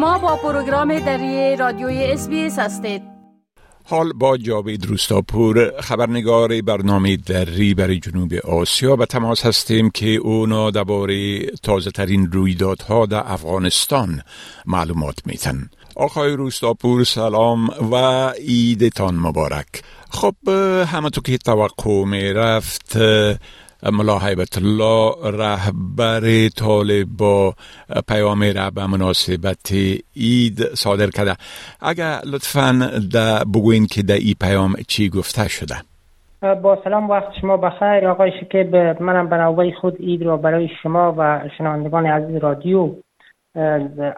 شما با پروگرام دری رادیوی اس هستید. حال با جاوید روستاپور خبرنگار برنامه دری برای جنوب آسیا. به تماس هستیم که اونا درباره تازه ترین رویدادها در افغانستان معلومات میتن آقای روستاپور سلام و ایدتان مبارک. خب همه تو که توقع می رفت ملا حیبت الله رهبر طالب با پیام را به مناسبت اید صادر کرده. اگر لطفا بگوین که در این پیام چی گفته شده. با سلام وقت شما بخیر. آقای شکیب منم به نوبه خود اید را برای شما و شنوندگان عزیز رادیو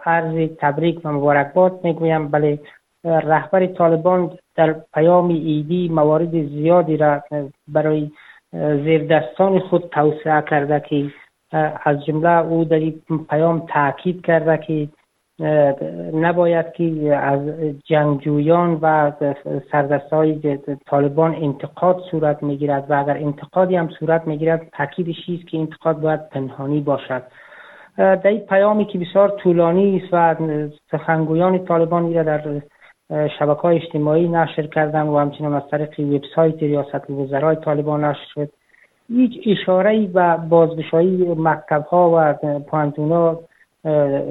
عرض تبریک و مبارکباد می‌گویم. بله رهبر طالبان در پیام ایدی موارد زیادی را برای زیردستان خود توسعه کرده که از جمله او در پیام تاکید کرده که نباید که از جنگجویان و سردست های طالبان انتقاد صورت می‌گیرد و اگر انتقادی هم صورت می‌گیرد تاکیدش است که انتقاد باید پنهانی باشد؟ در این پیامی که بسیار طولانی است و سخنگویان طالبان را در شبکه های اجتماعی نشر کردن و همچنین از طریق وبسایت ریاست وزرای طالبان نشر شد. هیچ اشاره و بازگشایی مکتب ها و پانتون ها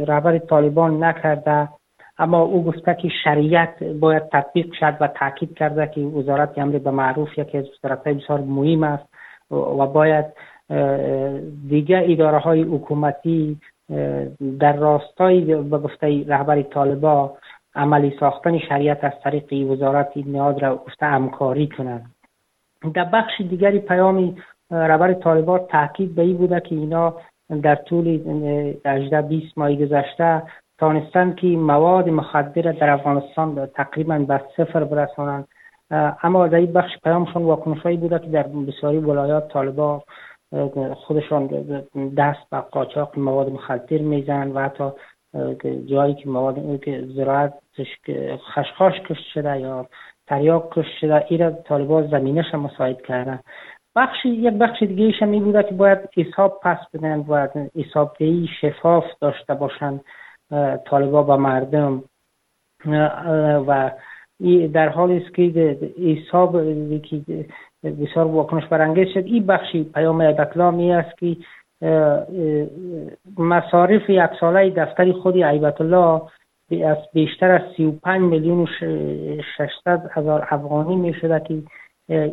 رهبر طالبان نکرده. اما او گفته که شریعت باید تطبیق شد و تاکید کرده که وزارت امر به معروف یکی از وزارت بسیار مهم است و باید دیگه اداره های حکومتی در راستای به گفته رهبر طالبان عملی ساختن شریعت از طریق وزارت نیاد را گفته همکاری کنند. در بخش دیگری پیامی رهبر طالبان تاکید به این بوده که اینا در طول 18 20 ماه گذشته تانستن که مواد مخدر در افغانستان تقریبا به صفر برسانند. اما در این بخش پیامشان واکنشهایی بوده که در بسیاری ولایات طالبان خودشان دست به قاچاق مواد مخدر می‌زنند و حتی جایی که مواد که زراعت خشخاش کشت شده یا تریاک کشت شده ایره طالبان زمینش مساعد کردن. بخشی یک بخش دیگه هم بوده که باید حساب پس بدن و حساب شفاف داشته باشند طالبا با مردم. و در حالی است که حساب که بسیار واکنش برانگیز شد. این بخشی پیام عیبتلا می است که مصارف یک ساله دفتر خود عیبت الله از بیشتر از 35 میلیون و 600 هزار افغانی می شده که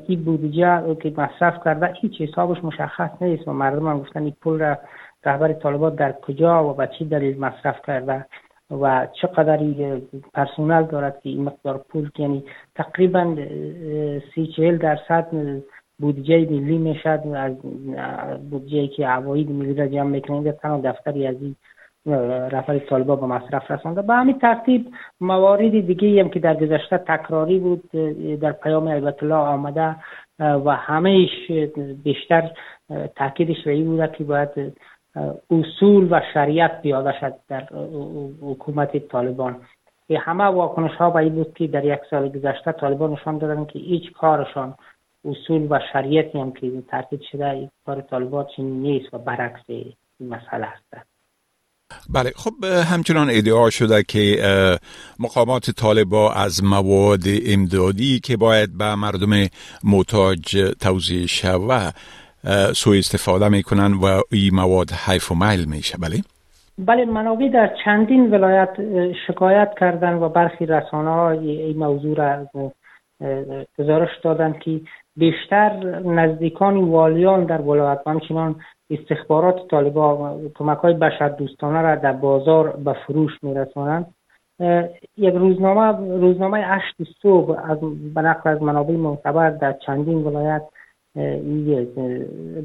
این بودجه که مصرف کرده هیچ حسابش مشخص نیست و مردم هم گفتن این پول را رهبر طالبات در کجا و به چی دلیل مصرف کرده و چقدر پرسونل دارد که این مقدار پول یعنی تقریبا سی چهل درصد بودجه ملی می‌شد از بودجه که عواید ملی را جمع می‌کنه تنها دفتری از این رفر طالبا به مصرف رسانده. به همین ترتیب موارد دیگه هم که در گذشته تکراری بود در پیام عیبت الله آمده و همهش بیشتر تاکیدش به بوده که باید اصول و شریعت پیاده شد در حکومت طالبان. همه واکنش ها به این بود که در یک سال گذشته طالبان نشان دادن که هیچ کارشان اصول و شریعتی هم که تاکید شده کار طالبان چنین نیست و برعکس این مسئله هست بله خب همچنان ادعا شده که مقامات طالبا از مواد امدادی که باید به مردم محتاج توضیح شود سوء استفاده می‌کنن و این مواد حیف و میل میشه. بله؟ بله منابع در چندین ولایت شکایت کردن و برخی رسانه ها این موضوع را گزارش دادن که بیشتر نزدیکان والیان در ولایت همچنان استخبارات طالبا کمک های بشر دوستانه را در بازار به فروش میرسانند. یک روزنامه روزنامه اشت صبح از به نقل از منابع معتبر در چندین ولایت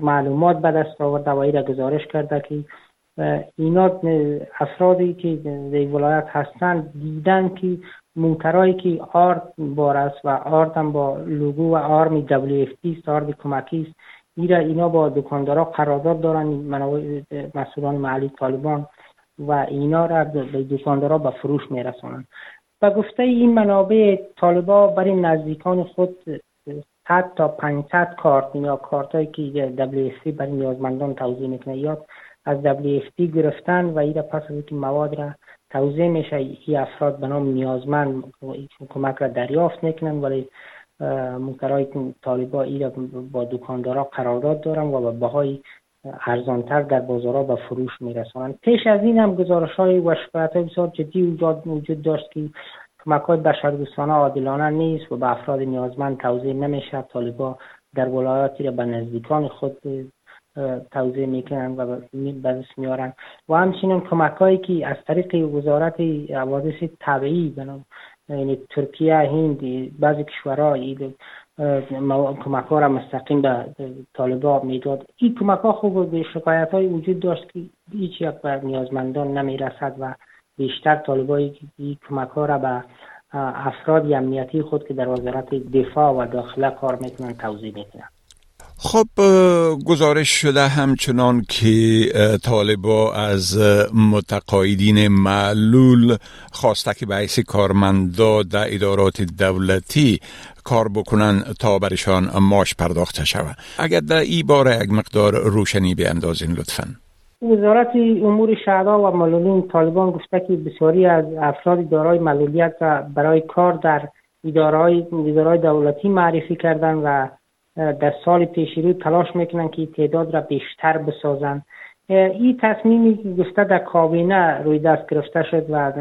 معلومات به دست آورده و را گزارش کرده که اینا افرادی که در ولایت هستند دیدن که موترهایی که آرد بار است و آرد هم با لوگو و آرمی اف تی آرد کمکی است ایرا اینا با دکاندارا قرارداد دارن مسئولان محلی طالبان و اینا را به دکاندارا به فروش میرسانند و گفته این منابع طالبا برای نزدیکان خود 100 تا 500 کارت یا کارت هایی که WFP برای نیازمندان توضیح می‌کنه یا از WFP گرفتن و ایرا پس از که مواد را توضیح میشه این افراد به نام نیازمند کمک را دریافت می‌کنن ولی منکرهای طالبا ای با دکاندارا قرارداد دارن و به بهای ارزانتر در بازارها به فروش میرسانند پیش از این هم گزارش های و شکایت های بسیار جدی وجود داشت که کمک های بشردوستانه عادلانه نیست و به افراد نیازمند توضیح نمیشه. طالبا در ولایاتی را به نزدیکان خود توضیح می‌کنن و به میارن و همچنین کمک هایی که از طریق وزارت حوادث طبیعی یعنی ترکیه هند بعضی کشورها کمک ها را مستقیم به طالبا می‌داد. این کمک ها خوب به شکایت های وجود داشت که هیچ یک بر نیازمندان نمی‌رسد و بیشتر طالبایی این کمک ها را به افراد امنیتی خود که در وزارت دفاع و داخله کار می‌کنن توضیح می‌کنن خب گزارش شده همچنان که طالبا از متقاعدین معلول خواسته که به کارمندا در ادارات دولتی کار بکنن تا برشان ماش پرداخته شود. اگر در این باره یک مقدار روشنی بیاندازین لطفا. وزارت امور شهدا و معلولین طالبان گفته که بسیاری از افراد دارای معلولیت برای کار در ادارهای دولتی معرفی کردن و در سال پیش رو تلاش می‌کنن که تعداد را بیشتر بسازن. این تصمیمی گفته در کابینه روی دست گرفته شد و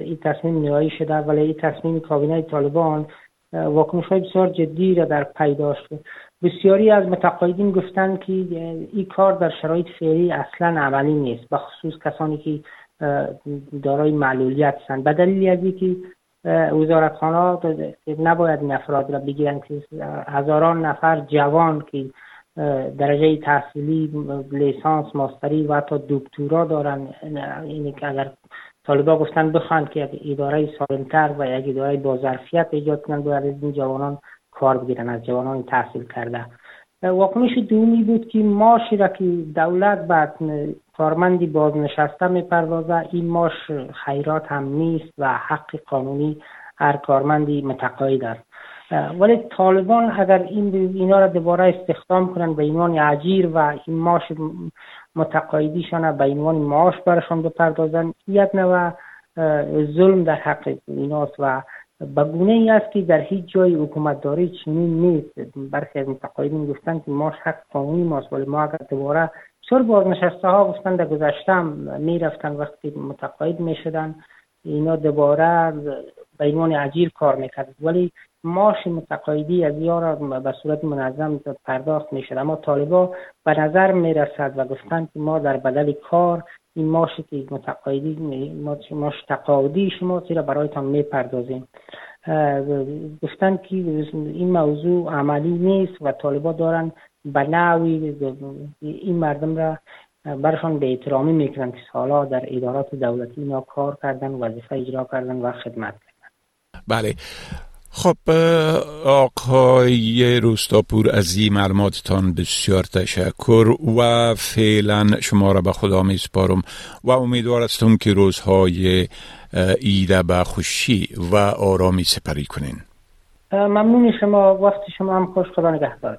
این تصمیم نهایی شده ولی این تصمیم کابینه طالبان واکنش های بسیار جدی را در پی داشت. بسیاری از متقاعدین گفتند که این کار در شرایط فعلی اصلا عملی نیست به خصوص کسانی که دارای معلولیت هستند. به دلیل از اینکه وزارتخانه نباید این افراد را بگیرن که هزاران نفر جوان که درجه تحصیلی لیسانس ماستری و حتی دکترا دارن اینی که اگر طالبا گفتن بخوان که یک اداره سالمتر و یک اداره با ظرفیت ایجاد کنن باید از این جوانان کار بگیرن از جوانان تحصیل کرده. واکنش دومی بود که ماشی را که دولت بعد کارمندی بازنشسته می‌پردازه این ماش خیرات هم نیست و حق قانونی هر کارمندی متقاعد است. ولی طالبان اگر این اینا را دوباره استخدام کنن به عنوان اجیر و این ماش متقاعدیشان به عنوان معاش برشان بپردازن یک نوع ظلم در حق ایناست و به گونه ای است که در هیچ جای حکومت داری چنین نیست. برخی از متقاعدین گفتن که ماش حق قانونی ماست ولی ما اگر دوباره سر بازنشسته ها گفتن در گذشته هم می‌رفتن وقتی متقاعد می‌شدن اینا دوباره به عنوان اجیر کار می‌کرد ولی ماش متقاعدی از یارا به صورت منظم پرداخت می‌شد. اما طالبا به نظر می‌رسد و گفتن که ما در بدل کار این ماشی که متقاعدی ماش تقاعدی شما را برایتان می‌پردازیم. گفتن که این موضوع عملی نیست و طالبا دارن به نوی این مردم را برشان به احترامی می‌کنن که سالا در ادارات دولتی اینا کار کردن وظیفه اجرا کردن و خدمت کردن. بله. خب آقای روستاپور از این معلوماتتان بسیار تشکر و فعلا شما را به خدا می سپارم و امیدوار هستم که روزهای ایده به خوشی و آرامی سپری کنین. ممنون شما. وقت شما هم خوش. خدا نگهدار.